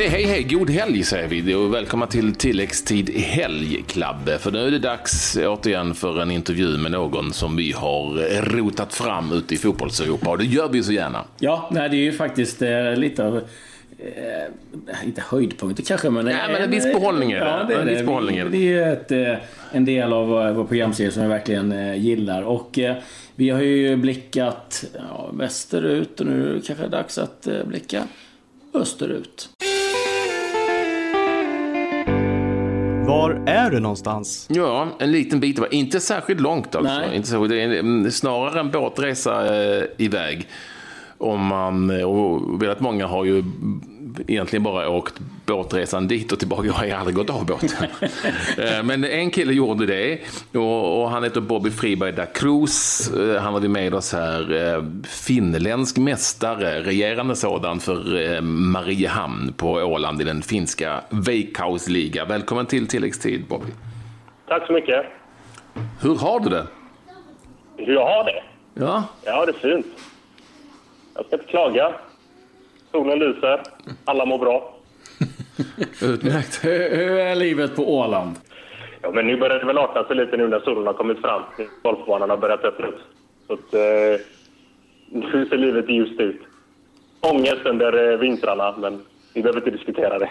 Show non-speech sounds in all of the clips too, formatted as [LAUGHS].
säger hej hej, god helg säger vi och välkomna till tilläggstid helgklabb. För nu är det dags återigen för en intervju med någon som vi har rotat fram ute i fotbollseuropa och det gör vi så gärna. Ja, nej, det är ju faktiskt eh, lite av eh, inte höjdpunkter kanske, men... Nej, men en viss behållning är det. Ja, det är En viss det. behållning är det. Det är ett, eh, en del av vår vår programserie som jag verkligen eh, gillar. Och eh, vi har ju blickat ja, västerut och nu är det kanske dags att eh, blicka österut. Var är du någonstans? Ja, en liten bit, inte särskilt långt alltså. Nej. Inte särskilt, det är en- snarare en båtresa eh, iväg. Om man, och väldigt många har ju egentligen bara åkt båtresan dit och tillbaka. Jag har ju aldrig gått av båten. [LAUGHS] Eh, Men en kille gjorde det och, och han heter Bobby Friberg da Cruz. Eh, Han har vi med oss här. Eh, Finländsk mästare, regerande sådan för eh, Mariehamn på Åland i den finska Veikkausliga. Välkommen till tilläggstid Bobby. Tack så mycket. Hur har du det? Hur jag har det? Ja, Ja, det är fint. Jag ska inte klaga. Solen lyser. Alla mår bra. utmärkt. Hur, är livet på Åland? Ja, men nu börjar det väl arta sig lite nu när solen har kommit fram. Golfbanan har börjat öppna upp. Så att, eh, nu ser livet ljust ut. Ångest under eh, vintrarna, men vi behöver inte diskutera det.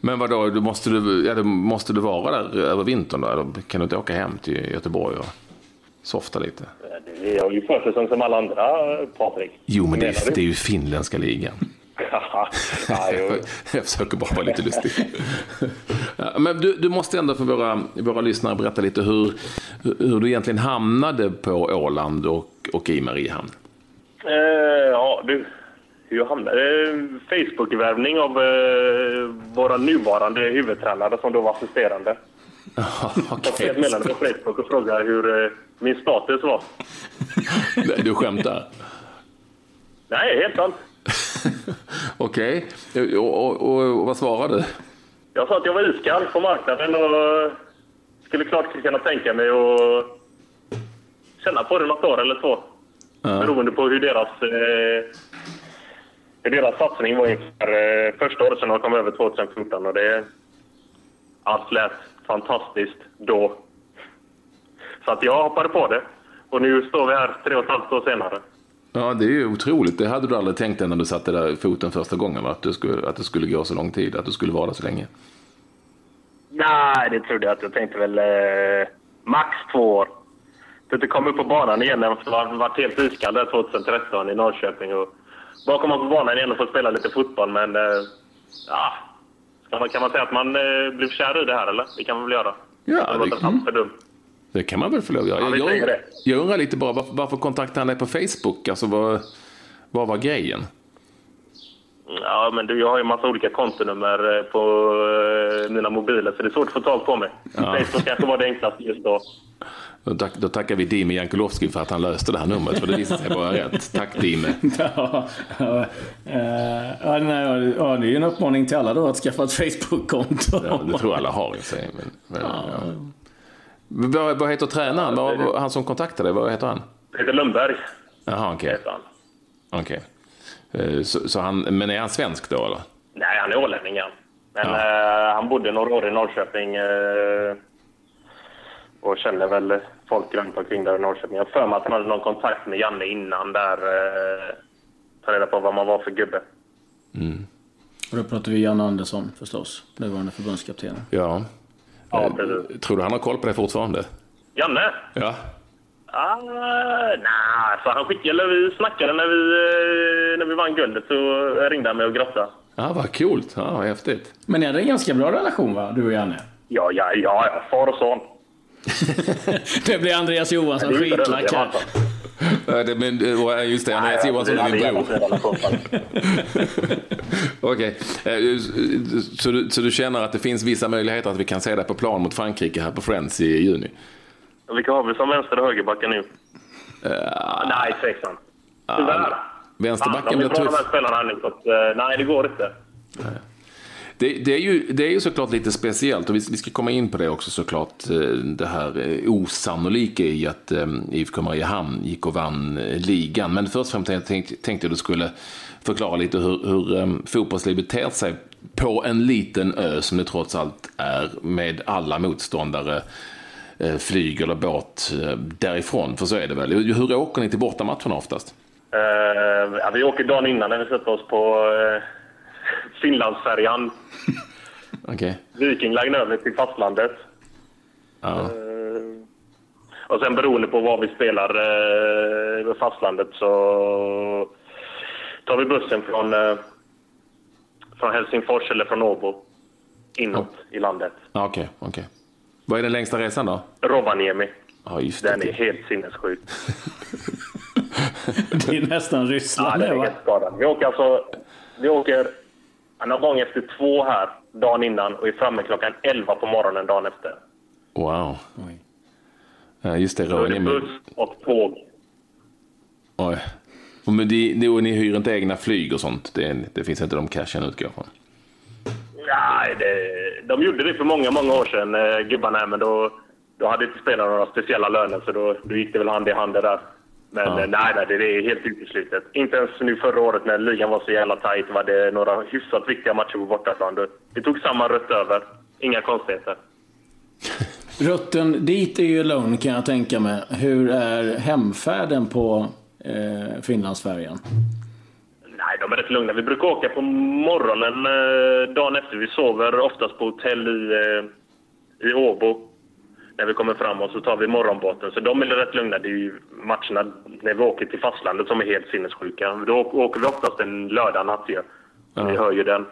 Men vadå, du måste, du, ja, du, måste du vara där över vintern då? Eller kan du inte åka hem till Göteborg och softa lite? Vi har ju försäsong som alla andra, Patrik. Jo, men det är, det är ju finländska ligan. [LAUGHS] ja. [LAUGHS] Jag försöker bara vara lite lustig. Ja, Men du, du måste ändå för våra, våra lyssnare berätta lite hur, hur du egentligen hamnade på Åland och, och i Mariehamn. Eh, ja, du. Hur jag hamnade? Eh, Facebook-värvning av eh, våra nuvarande huvudtränare som då var assisterande. [LAUGHS] Jag skrev ett meddelande på Facebook och frågade hur eh, min status var. Nej, du skämtar? Nej, helt sant. [LAUGHS] Okej. Och, och, och, och vad svarade du? Jag sa att jag var iskall på marknaden och skulle klart kunna tänka mig att känna på det något år eller två. Beroende på hur deras, eh, hur deras satsning var inför eh, första året sedan de kom över 2014. Och det, allt lät fantastiskt då. Så att jag hoppade på det. Och nu står vi här tre och ett halvt år senare. Ja, det är ju otroligt. Det hade du aldrig tänkt dig när du satte där foten första gången, va? Att, du skulle, att det skulle gå så lång tid, att du skulle vara där så länge. Nej, det trodde jag inte. Jag tänkte väl eh, max två år. Så att det kom upp på banan igen efter att ha varit helt iskall där 2013 i Norrköping. Och bara komma på banan igen och få spela lite fotboll. Men eh, ja, man, kan man säga att man eh, blev kär i det här eller? Det kan man väl göra? Ja, det det- för dumt. Det kan man väl få lov göra. Ja, jag, det. jag undrar lite bara, varför, varför kontaktade han dig på Facebook? Alltså, vad, vad var grejen? Ja, men du, jag har ju en massa olika kontonummer eh, på eh, mina mobiler så det är svårt att få tag på mig. Facebook kanske var det enklaste just då. Då, tack, då tackar vi Dime Jankulovski för att han löste det här numret, för det visade sig vara rätt. Tack Dime. [LAUGHS] Ja, ja, ja, nej, ja, det är ju en uppmaning till alla då att skaffa ett Facebook-konto. Ja, det tror jag alla har i sig. Men, men, ja. vad, vad heter tränaren? Vad, han som kontaktade dig, vad heter han? Peter Lundberg Jaha, okej. heter han. okej. Eh, Så, så han, men är han svensk då eller? Nej, han är ålänning han. Men Ja. eh, han bodde några år i Norrköping eh, och känner väl folk runt omkring där i Norrköping. Jag har för mig att han hade någon kontakt med Janne innan där. Eh, ta reda på vad man var för gubbe. Och då pratar vi Janne Andersson förstås, nuvarande förbundskapten. Ja. Ja, Eh, precis. Tror du han har koll på det fortfarande? Janne? Ja. Ah, nej, så han skickade, eller vi snackade när vi, eh, när vi vann guldet så ringde han mig och grattade. Ja, vad coolt. Ja, vad häftigt. Men ni hade en ganska bra relation va, du och Janne? Ja, ja, ja, ja, far och son. Det blir Andreas Johansson skitlack det, här. det, men, och, just det, Andreas Johansson är är bror. en relation, faktiskt. Okej, Eh, så, du, så du känner att det finns vissa möjligheter att vi kan se dig på plan mot Frankrike här på Friends i juni? Vilka har vi som vänster och högerbackar nu? nej, tveksamt. Tyvärr. Vänsterbacken Fan, de blir är bra de tuff. här spelarna här nu, så att, eh, nej, det går inte. Det, det, är ju, det är ju såklart lite speciellt och vi, vi ska komma in på det också såklart. Eh, det här eh, osannolika i att eh, IFK Mariehamn gick och vann ligan. Men först och främst tänkte, tänkte jag du skulle förklara lite hur, hur fotbollslivet ter sig på en liten ö som det trots allt är med alla motståndare flyg eller båt därifrån. För så är det väl. Hur åker ni till bortamatcherna oftast? Uh, ja, vi åker dagen innan när vi sätter oss på uh, Finlandsfärjan. [LAUGHS] Okej. Viking Line över till fastlandet. Ja. Eh, och sen beroende på var vi spelar uh, vid fastlandet så tar vi bussen från, uh, från Helsingfors eller från Åbo inåt i landet. Ja, Okej, okej. Vad är den längsta resan då? Rovaniemi. Ja, just det. Den är helt sinnessjuk. [LAUGHS] Det är nästan Ja, Ryssland den det är helt skadad. Vi åker alltså... Vi åker någon gång efter två här dagen innan och är framme klockan 11 på morgonen dagen efter. Wow. Oj. Ja, just det, Då är det buss och tåg. Oj. Och Men det, det, och ni hyr inte egna flyg och sånt? Det, det finns inte de cashen utgår från? Nej, det, de gjorde det för många, många år sedan, eh, gubbarna här, men då, då hade inte spelarna några speciella löner, så då, då gick det väl hand i hand det där. Men Ja. nej, nej, det är helt uteslutet. Inte ens nu förra året när ligan var så jävla tajt var det några hyfsat viktiga matcher på bortaplan. Det tog samma rött över. Inga konstigheter. [LAUGHS] Rutten dit är ju lugn kan jag tänka mig. Hur är hemfärden på eh, Finlandsfärjan? Nej, de är rätt lugna. Vi brukar åka på morgonen eh, dagen efter. Vi sover oftast på hotell i, eh, i Åbo. När vi kommer fram och så tar vi morgonbåten. Så de är rätt lugna. Det är ju matcherna när vi åker till fastlandet som är helt sinnessjuka. Då åker- vi oftast en lördag natt ju. Vi hör ju den.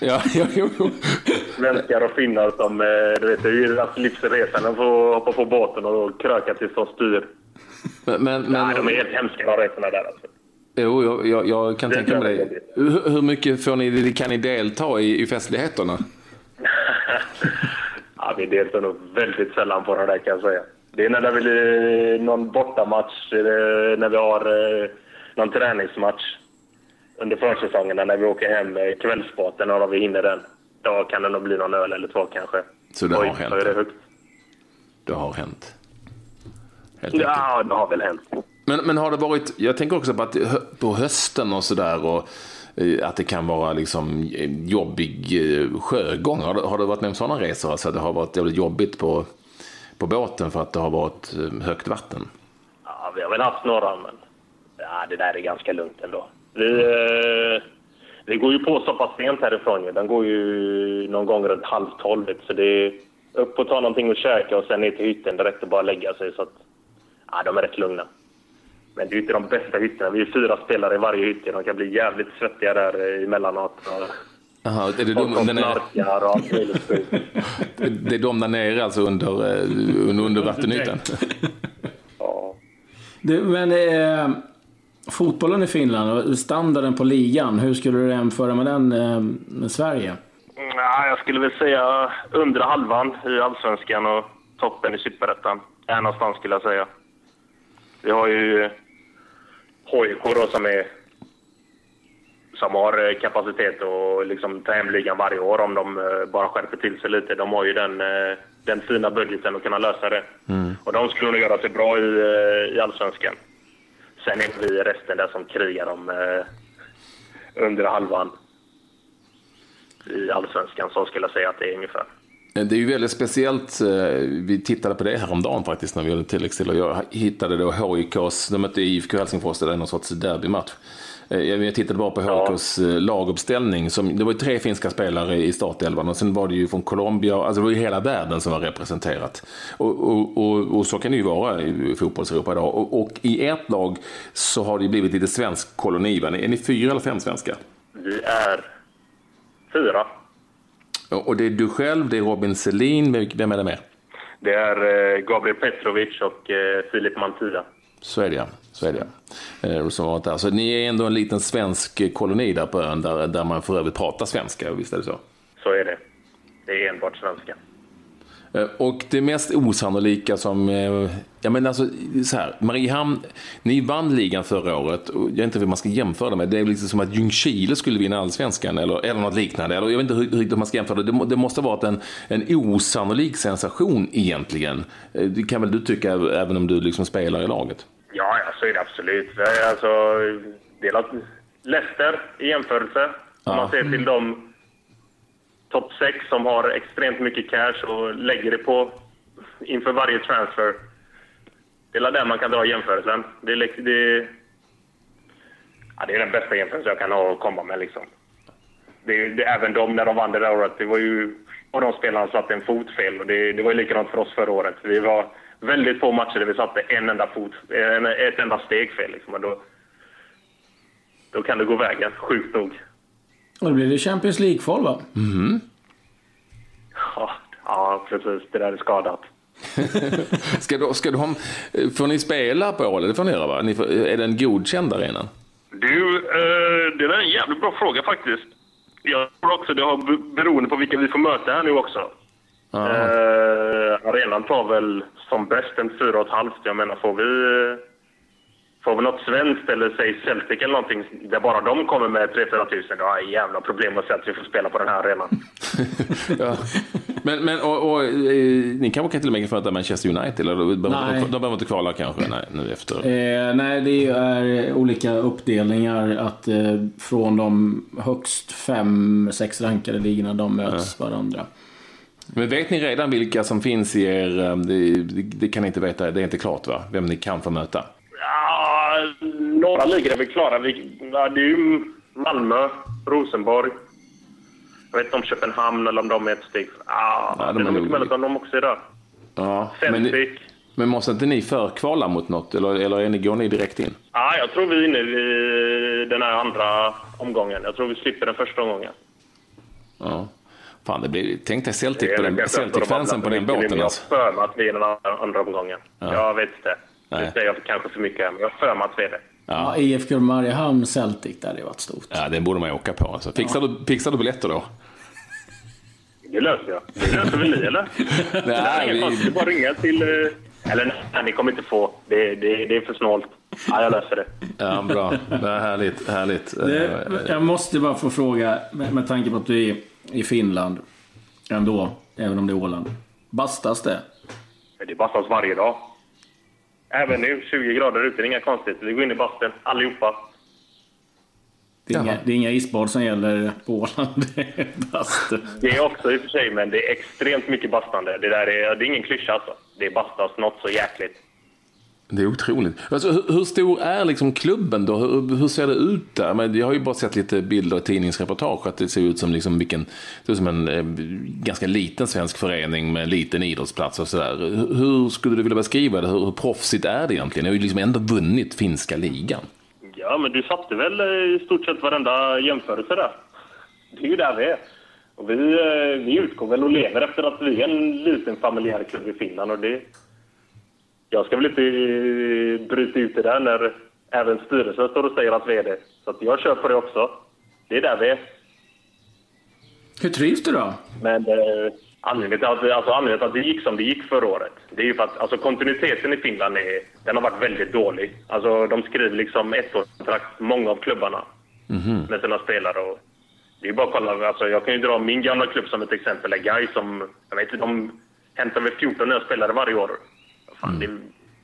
Ja, ja, [LAUGHS] jo, jo. Svenskar och finnar som, eh, du vet, det är ju deras livsresa. De får hoppa på båten och kröka tills de styr. Men, men, Nej, de är helt hemska de resorna där alltså. jo, jag, jag, jag kan Det tänka mig det. Hur, hur mycket får ni, kan ni delta i, i festligheterna? [LAUGHS] Ja, vi deltar nog väldigt sällan på de där kan jag säga. Det är när det blir någon bortamatch, eller när vi har eh, någon träningsmatch under försäsongerna när vi åker hem med kvällsbåten och vi hinner den. Då kan det nog bli någon öl eller två kanske. Så det har Oj, hänt. så är det högt. Det har hänt. Helt enkelt. Ja, det har väl hänt. Men, men har det varit, jag tänker också på att på hösten och sådär och eh, att det kan vara liksom eh, jobbig eh, sjögång. Har det, har det varit med om sådana resor? Alltså att det har varit jävligt jobbigt på, på båten för att det har varit eh, högt vatten? Ja, vi har väl haft några, men ja, det där är ganska lugnt ändå. Vi, eh, vi går ju på så pass sent härifrån. Ju. Den går ju någon gång runt halv tolv. Så det är upp och ta någonting och käka och sen ner till hytten direkt och bara lägga sig. Så att, ja, de är rätt lugna. Men det är ju inte de bästa hytterna. Vi är fyra spelare i varje hytte. De kan bli jävligt svettiga där emellanåt. Och Jaha, är det, de, den är, knarkar och allt möjligt skit. det är de där nere alltså under, eh, under, under vattenytan? Ja. Du, men eh, fotbollen i Finland och standarden på ligan, hur skulle du jämföra med den eh, med Sverige? Ja, jag skulle väl säga undre halvan i allsvenskan och toppen i superettan. Är någonstans skulle jag säga. Vi har ju HIK som är som har eh, kapacitet att liksom ta hem ligan varje år om de eh, bara skärper till sig lite. De har ju den, eh, den fina budgeten att kunna lösa det. Och de skulle nog göra sig bra i, i allsvenskan. Sen är vi resten där som krigar om under halvan i allsvenskan. Så skulle jag säga att det är ungefär. Det är ju väldigt speciellt. eh, Vi tittade på det häromdagen faktiskt när vi gjorde tilläggstill. Och jag hittade då HIKs, de mötte IFK Helsingfors, det är någon sorts derbymatch. Eh, Jag tittade bara på Ja. HIKs eh, laguppställning. Som, det var ju tre finska spelare i startelvan och sen var det ju från Colombia, alltså det var ju hela världen som var representerat. Och, och, och, och så kan det ju vara i fotbollseuropa idag. Och, i ert lag så har det ju blivit lite svensk koloni. va? Är ni fyra eller fem svenskar? Vi är fyra. Och det är du själv, det är Robin Selin, vem är det mer? Det är eh, Gabriel Petrovic och eh, Filip Mantilla. Så är det ja. Så är det ja. Eh, Som har varit där. Så ni är ändå en liten svensk koloni där på ön där, där man för övrigt pratar svenska, visst är det så? Så är det. Det är enbart svenska. Eh, och det mest osannolika som... eh, Ja men alltså, så här. Mariehamn, ni vann ligan förra året. Och jag vet inte hur man ska jämföra det med. Det är liksom som att Ljungskile skulle vinna allsvenskan eller, eller något liknande. Eller, jag vet inte hur, hur man ska jämföra det. Det, det måste ha varit en, en osannolik sensation egentligen. Eh, Det kan väl du tycka även om du liksom spelar i laget? Ja, ja, så är det absolut. Alltså, det är Leicester i jämförelse. Om Ja. man ser till de topp sex som har extremt mycket cash och lägger det på inför varje transfer. Det är där man kan dra jämförelsen. Det är, det, ja, det är den bästa jämförelsen jag kan ha att komma med. Liksom. Det, det, även de, när de vann det där året, det var ju... Och de spelarna satte en fot fel. Och det, det var ju likadant för oss förra året. Vi var väldigt få matcher där vi satte en enda fot, en, ett enda steg fel. Liksom. Och då, då kan det gå vägen, sjukt nog. Och då blir det Champions League-kval va? Ja, ja, precis. Det där är skadat. [LAUGHS] Ska du, ska du ha, får ni spela på Åle? Det får ni göra va? Ni får, är det en godkänd arena? Du, eh, det där är en jävligt bra fråga faktiskt. Jag tror också det har be- beroende på vilka vi får möta här nu också. Ja. Eh, arenan tar väl som bäst en fyra och ett halvt. Jag menar, får vi, eh, får vi något svenskt eller säg Celtic eller någonting där bara de kommer med 3-4 tusen, då har jag jävla problem att säga att vi får spela på den här arenan. [LAUGHS] ja. Men, men och, och, eh, ni kanske kan till och med möta Manchester United? Eller de behöver, Nej. de behöver inte kvala kanske nej, nu efter? Eh, nej, det är olika uppdelningar. Att eh, från de högst fem, sex rankade ligorna, de möts varandra. Men vet ni redan vilka som finns i er... eh, Det, det, det kan ni inte veta, det är inte klart va? Vem ni kan få möta? Ja, några ligor är väl klara. Vi, ja, det är ju Malmö, Rosenborg. Jag vet inte om Köpenhamn eller om de är ett steg... Ja, Ja, de det är nog mycket möjligt att de också är där. Ja, men, Celtic. men måste inte ni förkvala mot något? Eller, eller är ni, går ni direkt in? Ja, jag tror vi är inne i den här andra omgången. Jag tror vi slipper den första omgången. Ja. Fan, det blir, tänk dig Celtic Det på den, Celtic-fansen på den båten men alltså. Jag har för mig att vi är i den andra, omgången. Jag vet inte. Nej. Nu säger jag kanske för mycket men jag har för mig att vi är det. Ja. IFK Mariehamn, Celtic, där hade det varit stort. Ja, den borde man ju åka på. Alltså. Fixar, du, fixar du biljetter då? Det löser jag. Det löser väl ni, eller? [LAUGHS] Nej, det vi-. Det är bara ringa till... eh, Eller nej, ni kommer inte få. Det, det, det är för snålt. Ja, jag löser det. Ja, bra. Det är härligt. härligt. Det, Eh, jag måste bara få fråga, med, med tanke på att du är i Finland ändå, även om det är Åland. Bastas det? Det bastas varje dag. Även nu, 20 grader ute, det är inga konstigt. Vi går in i bastun, allihopa. Det är, inga, det är inga isbad som gäller på Åland. [LAUGHS] Det är bastu. Det är också i och för sig, men det är extremt mycket bastande. Det där är, det är ingen klyscha alltså. Det bastas något så jäkligt. Det är otroligt. Alltså, hur, hur stor är liksom klubben då? Hur, hur ser det ut där? Men jag har ju bara sett lite bilder och tidningsreportage att det ser ut som, liksom vilken, det som en eh, ganska liten svensk förening med en liten idrottsplats och sådär. Hur, hur skulle du vilja beskriva det? Hur, hur proffsigt är det egentligen? Ni har ju liksom ändå vunnit finska ligan. Ja, men du satte väl eh, i stort sett varenda jämförelse där. Det är ju där vi är. Och vi, eh, vi utgår väl och lever efter att vi är en liten familjär klubb i Finland. Och det, jag ska väl inte eh, bryta ut det där när även styrelsen står och säger att vi är det. Så att jag kör på det också. Det är där vi är. Hur trivs du då? Men eh, anledningen, till att, alltså, anledningen till att det gick som det gick förra året, det är ju för att alltså, kontinuiteten i Finland är, den har varit väldigt dålig. Alltså, de skriver liksom ettårskontrakt, många av klubbarna, med sina spelare. Och det är bara att kolla, alltså, jag kan ju dra min gamla klubb som ett exempel, Guy som, jag vet inte, de hämtar väl 14 nya spelare varje år. Fan, det,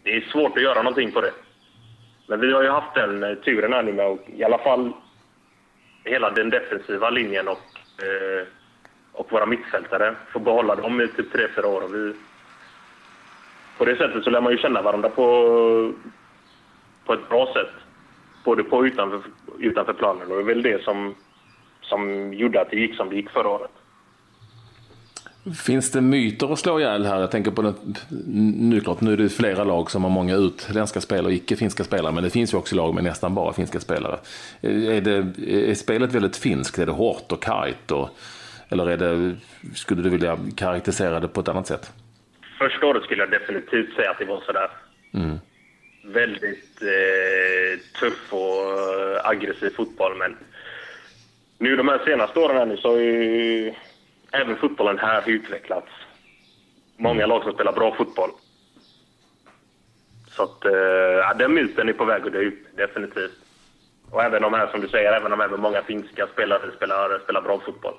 det är svårt att göra någonting på det. Men vi har ju haft den eh, turen här nu med att i alla fall hela den defensiva linjen och, eh, och våra mittfältare får behålla dem i typ 3-4 år. Och vi, på det sättet så lär man ju känna varandra på, på ett bra sätt. Både på och utanför, utanför planen. Och det är väl det som, som gjorde att det gick som det gick förra året. Finns det myter att slå ihjäl här? Jag tänker på det, nu, klart, nu är det flera lag som har många utländska spelare och icke-finska spelare, men det finns ju också lag med nästan bara finska spelare. Är, det, är spelet väldigt finskt? Är det hårt och kargt? Eller är det, skulle du vilja karaktärisera det på ett annat sätt? Första året skulle jag definitivt säga att det var sådär. Väldigt eh, tuff och eh, aggressiv fotboll. Men nu de här senaste åren här nu så har ju även fotbollen här utvecklats många lag som spelar bra fotboll. Så att, eh, ja, den myten är på väg att dö ut, definitivt. Och även de här, som du säger, även de här med många finska spelare spelar, spelar bra fotboll.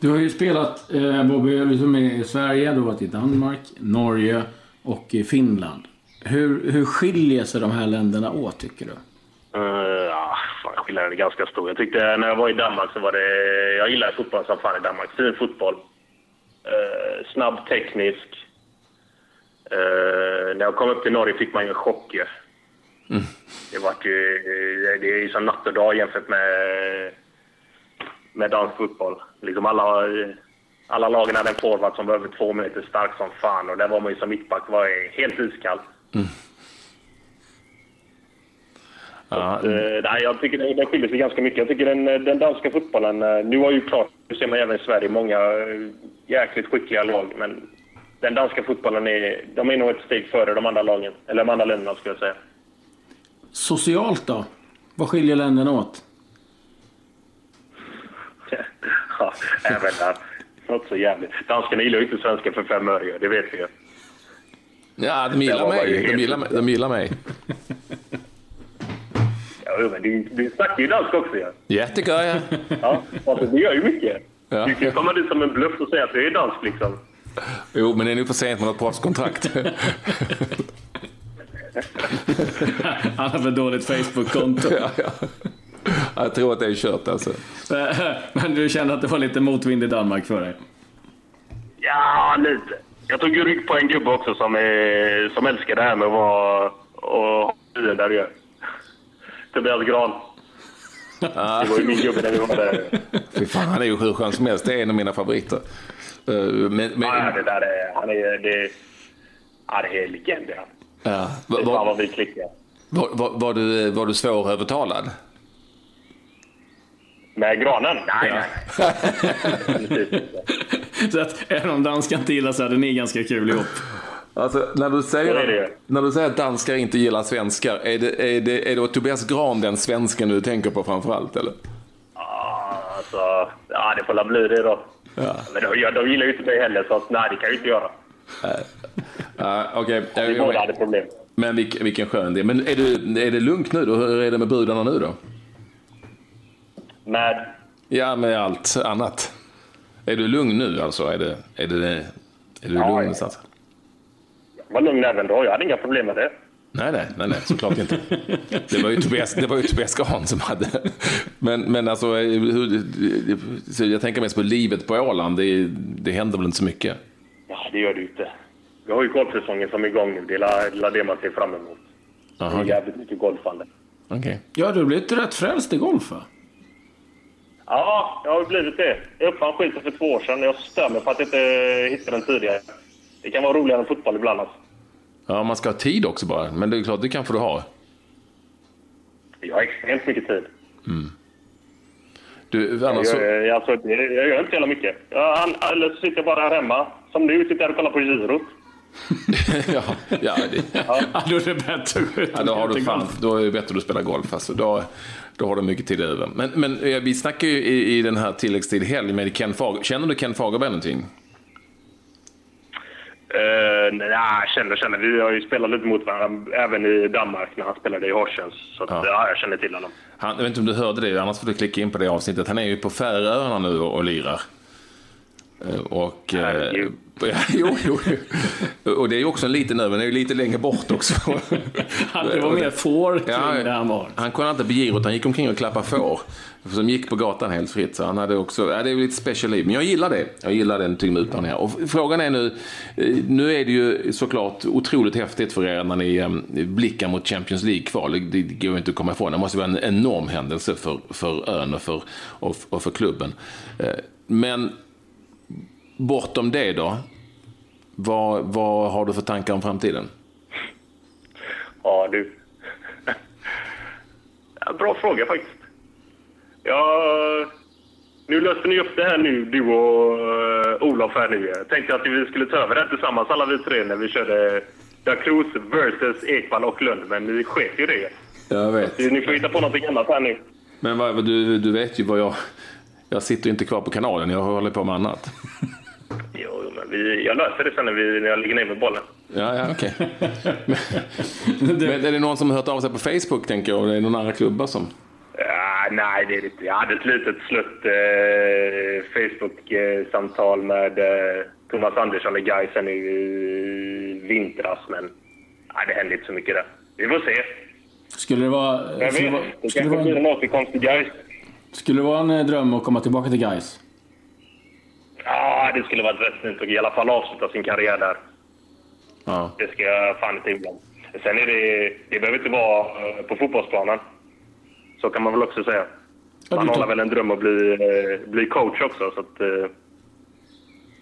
Du har ju spelat, eh, Bobby, liksom i Sverige, du har varit i Danmark, Norge och i Finland. Hur, hur skiljer sig de här länderna åt, tycker du? Uh, ja, fan, skillnaden är ganska stor. Jag tyckte när jag var i Danmark så var det... Jag gillade fotboll som fan i Danmark. Fin fotboll. Eh, snabb, teknisk. Eh, när jag kom upp till Norge fick man ju en chock ju. Mm. Det, var ju, det är ju som natt och dag jämfört med, med dansk fotboll. Liksom alla, alla lagen hade en forward som var över två meter stark som fan och där var man ju som mittback var helt iskall. Mm. Ja. Att, eh, nej, jag tycker den, den skiljer sig ganska mycket. Jag tycker den, den danska fotbollen... Eh, nu har ju klart, nu ser man även i Sverige, många eh, jäkligt skickliga lag. Men den danska fotbollen är, de är nog ett steg före de andra lagen. Eller de andra länderna, skulle jag säga. Socialt då? Vad skiljer länderna åt? [LAUGHS] ja, även där. Något så jävligt. Danskarna gillar ju inte svenskar för fem öre, det vet vi ju. Ja, de gillar mig. De gillar, de gillar mig. Ja, men du, du snackar ju dansk också ja. Ja, det gör jag. [LAUGHS] Ja, alltså, det gör ju mycket. Ja. Du kan komma dit som en bluff och säga att du är dansk liksom. Jo, men det är nog för sent med något proffskontrakt. [LAUGHS] [LAUGHS] Han har för dåligt Facebook-konto. ja, ja. Jag tror att det är kört alltså. Men du kände att det var lite motvind i Danmark för dig? Ja, lite. Jag tog ju rygg på en gubbe också som, är, som älskar det här med att vara och ha där det Tobias Gran. Det var ju min gubbe när vi var där. Fy fan, han är ju hur skön som helst. Det är en av mina favoriter. Eh, men, men... Ja, det där är... Han är... Det, ja, det är legend, ja. Ja. Var, var, vad vi klickar. Var, var, var, du, var du svårövertalad? Med granen? Nej, ja. nej. [LAUGHS] så att även om danskan inte gillar så hade ni ganska kul ihop? Alltså, när, du säger, när du säger att danskar inte gillar svenskar, är det, är det, är det Tobias Gran den svensken du tänker på framförallt eller? Ja, alltså, ja det får väl bli det då. Ja. Men de, de gillar ju inte mig heller, så nej det kan jag inte göra. Uh, okay. Vi båda hade problem. Men vilken, vilken skön idé. Men är, du, är det lugnt nu då? Hur är det med brudarna nu då? Med? Ja, med allt annat. Är du lugn nu alltså? Är, det, är, det, är du ja, lugn någonstans? Jag var lugn även då. Jag hade inga problem med det. Nej, nej, nej, nej såklart inte. Det var ju Tobias, det var ju Tobias Gahn som hade. Men, men alltså, hur, jag tänker mest på livet på Åland. Det, det händer väl inte så mycket? Ja, det gör det inte. Vi har ju golfsäsongen som är igång nu. Det är det man ser fram emot. Aha, det är jävligt mycket golfande. Okay. Ja, du har blivit rätt frälst i golf va? Ja, jag har blivit det. Jag uppfann skiten för två år sedan. Jag stör mig på att jag inte hittade den tidigare. Det kan vara roligare än fotboll ibland alltså. Ja, man ska ha tid också bara. Men det är klart, det kan får du ha. Jag har extremt mycket tid. Mm. Du, annars jag, gör, alltså, jag gör inte så jävla mycket. Jag, eller så sitter jag bara här hemma. Som nu sitter jag och kollar på girot. [LAUGHS] ja, ja, det, [LAUGHS] ja. då är det bättre ja, då, har du fan, då är det bättre att spela golf. Alltså, då, då har du mycket tid över. Men, men vi snackar ju i, i den här tilläggstid helg med Ken Fager. Känner du Ken Fagerberg någonting? Uh, nej, känner, känner. Vi har ju spelat lite mot varandra även i Danmark när han spelade i Horsens. Så att, ja. ja. jag känner till honom. Han, jag vet inte om du hörde det, annars får du klicka in på det avsnittet. Han är ju på Färöarna nu och, lirar. Uh, och, uh, Ja, [LAUGHS] jo, jo. Och det är ju också en liten över, den är ju lite längre bort också. [LAUGHS] det var mer får ja, där han var. Han kunde inte på girot, han gick omkring och klappade får. Som gick på gatan helt fritt. Så han hade också, ja, det är lite special liv. Men jag gillar det. Jag gillar den av här. Och frågan är nu, eh, nu är det ju såklart otroligt häftigt för er när ni blickar mot Champions League-kval. Det går inte att komma ifrån. Det måste vara en enorm händelse för, för ön och för, och, och för klubben. Eh, men bortom det då? Vad, vad har du för tankar om framtiden? Ja, du. Bra fråga faktiskt. Ja, nu löste ni upp det här nu, du och uh, Olof här nu. Jag tänkte att vi skulle ta över det tillsammans alla vi tre när vi körde Dacruz versus Ekvall och Lund, men ni sket ju det. Jag vet. Så ni får hitta på någonting annat här nu. Men vad, du, du vet ju vad jag... Jag sitter inte kvar på kanalen, jag håller på med annat. [LAUGHS] Jo, men vi, jag löser det sen när, vi, när jag ligger ner med bollen. Ja, ja, okej. [LAUGHS] men, men är det någon som har hört av sig på Facebook, tänker jag? Och det är någon andra klubbar som... Ja, nej, det är inte. Jag hade ett litet slutt eh, Facebook-samtal med eh, Thomas Andersson i Gais sen i vintras, men nej, det hände inte så mycket där. Vi får se. Skulle det vara... Jag Skulle det vet, vara, det skulle det kanske vara, blir en, en återkomst till Gais. skulle det vara en eh, dröm att komma tillbaka till Gais? Ja, det skulle varit rätt fint att i alla fall avsluta sin karriär där. Ja. Det ska jag fan inte ibland. Sen är det... Det behöver inte vara eh, på fotbollsplanen. Så kan man väl också säga. Ja, Man tar- har väl en dröm att bli, eh, bli coach också, så att eh,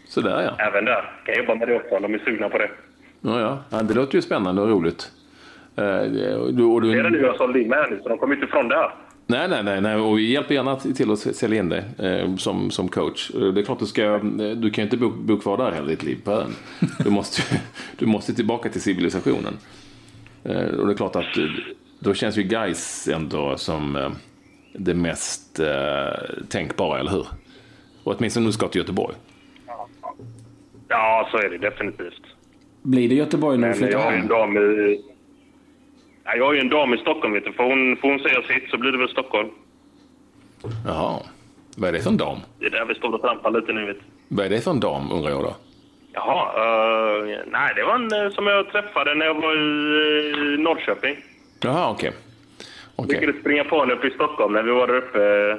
Sådär ja. även där kan jag jobba med det också de är sugna på det. Ja, ja. ja. Det låter ju spännande och roligt. Eh, du, och du, Det är det nu jag sålde in med här nu, så de kommer inte ifrån det här. Nej, nej, nej, nej. Och vi hjälper gärna till att sälja in dig eh, som, som coach. Eh, Det är klart du ska, eh, du kan ju inte bo, bo kvar där hela ditt liv på ön. Du måste, [LAUGHS] du måste tillbaka till civilisationen. Eh, och det är klart att eh, då känns ju guys ändå som eh, det mest eh, tänkbara, eller hur? Och åtminstone nu ska till Göteborg. Ja, så är det definitivt. Blir det Göteborg när du flyttar hem? Ja, jag har ju en dam i Stockholm, vet du. Får hon, får hon säga sitt så blir det väl Stockholm. Jaha. Vad är det för en dam? Det är där vi står och trampar lite nu, vet du. Vad är det för en dam, undrar jag då? Jaha, eh, nej det var en eh, som jag träffade när jag var i eh, Norrköping. Jaha, okej. Vi Okej. skulle springa på henne uppe i Stockholm när vi var där uppe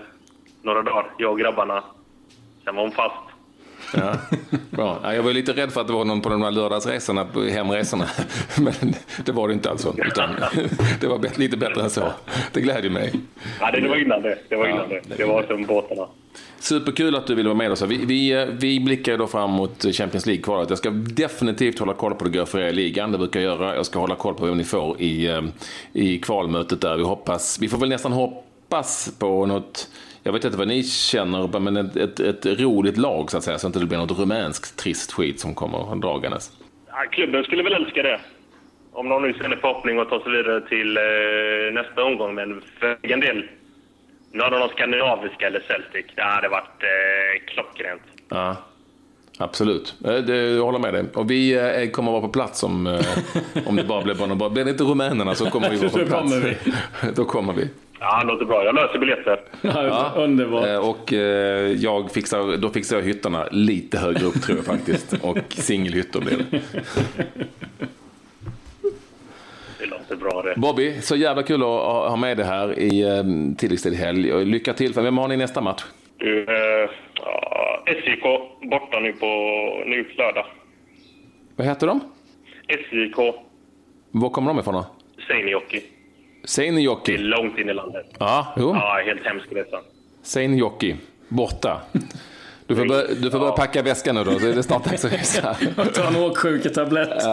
några dagar, jag och grabbarna. Sen var hon fast. Ja, bra. Ja, jag var lite rädd för att det var någon på de här lördagsresorna, hemresorna. [LAUGHS] Men det var det inte alltså. Utan [LAUGHS] det var lite bättre än så. Det glädjer mig. Ja, det, var innan det. Det var innan Ja, det. Det var som båtarna. Superkul att du ville vara med oss. Vi, vi, vi blickar då fram mot Champions League-kvalet. Jag ska definitivt hålla koll på det går för er i ligan. Det brukar jag göra. Jag ska hålla koll på vem ni får i, eh, i kvalmötet där. Vi hoppas, vi får väl nästan hoppas på något jag vet inte vad ni känner, men ett, ett, ett roligt lag så att säga, så att det inte blir något rumänskt trist skit som kommer dragandes. Ja, klubben skulle väl älska det. Om någon nu känner förhoppning att ta sig vidare till eh, nästa omgång. Men för egen del, någon av de skandinaviska eller Celtic, det hade varit eh, klockrent. Ja, absolut. Eh, Det, jag håller med dig. Och vi eh, kommer vara på plats om, eh, om det bara blir bara, bara Blir det inte rumänerna så kommer vi vara på [LAUGHS] plats. kommer vi. [LAUGHS] Då kommer vi. Ja, det låter bra. Jag löser biljetter. [LAUGHS] Ja, Underbart. Eh, Och eh, jag fixar, då fixar jag hytterna lite högre upp tror jag faktiskt. [LAUGHS] Och singelhytter blir det. Det låter bra det. Bobby, så jävla kul att ha ha med dig här i eh, tilläggstid helg. Och Lycka till. För vem har ni nästa match? Du, eh, ja, SJK borta nu på nu lördag. Vad heter de? SJK Var kommer de ifrån då? Seinäjoki. Det är långt in i landet. Ja, jo. Ja, helt hemsk resa. Seinäjoki. Borta. Du får, börja, du får börja packa väskan nu då, så är det snart dags att resa. [LAUGHS] Ta en åksjuketablett.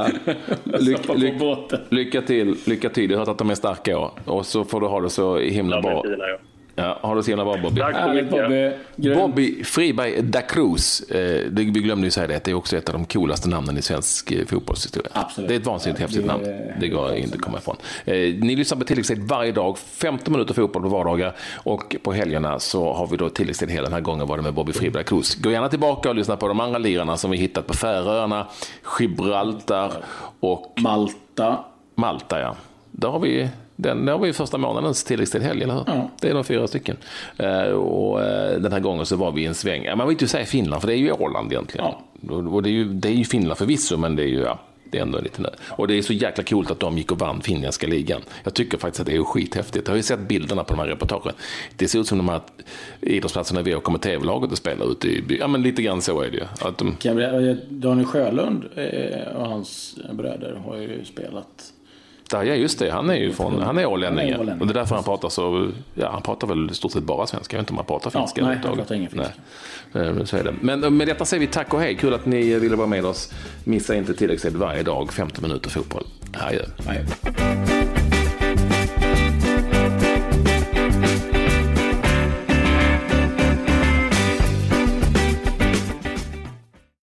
[LAUGHS] Lyck, på lyck, båten. lycka till, lycka till. Jag har hört att de är starka år. Och så får du ha det så himla De bra. fina, ja. Ja, ha det så himla bra Bobby. Tack så Härligt mycket. Bobby. Bobby Friberg da Cruz. Eh, det, vi glömde ju säga det, det är också ett av de coolaste namnen i svensk eh, fotbollshistoria. Absolut. Det är ett vansinnigt Ja, häftigt det namn. Det går inte att komma ifrån. Eh, ni lyssnar på tilläggstid varje dag, 15 minuter fotboll på vardagar. Och på helgerna så har vi då tilläggstid hela den här gången var det med Bobby Friberg da Cruz. Gå gärna tillbaka och lyssna på de andra lirarna som vi hittat på Färöarna, Gibraltar och Malta. Malta, ja. Där har vi, den, där har vi första månadens tilläggstid helg, eller hur? Ja. Det är de fyra stycken. Eh, och eh, den här gången så var vi i en sväng. Ja, man vill inte säga Finland, för det är ju Åland egentligen. Och, och det, är ju, det är ju Finland förvisso, men det är ju, ja, det är ändå lite nö. Och det är så jäkla coolt att de gick och vann finländska ligan. Jag tycker faktiskt att det är skithäftigt. Jag har ju sett bilderna på de här reportagen. Det ser ut som de här idrottsplatserna vi åker med tv-laget och spelar ute i. Ja, men lite grann så är det ju. Att de, Daniel Sjölund eh, och hans bröder har ju spelat. Ja, ja, just det. Han är ju från, han är ålänning. Och det är därför han pratar så, ja, han pratar väl i stort sett bara svenska. Jag vet inte om han pratar Ja, finska nej, han pratar ingen finska. Nej. Eh, Så är det. Men eh, med detta säger vi tack och hej. Kul att ni ville vara med oss. Missa inte tilläggstid varje dag, 15 minuter fotboll. Adjö. Nej.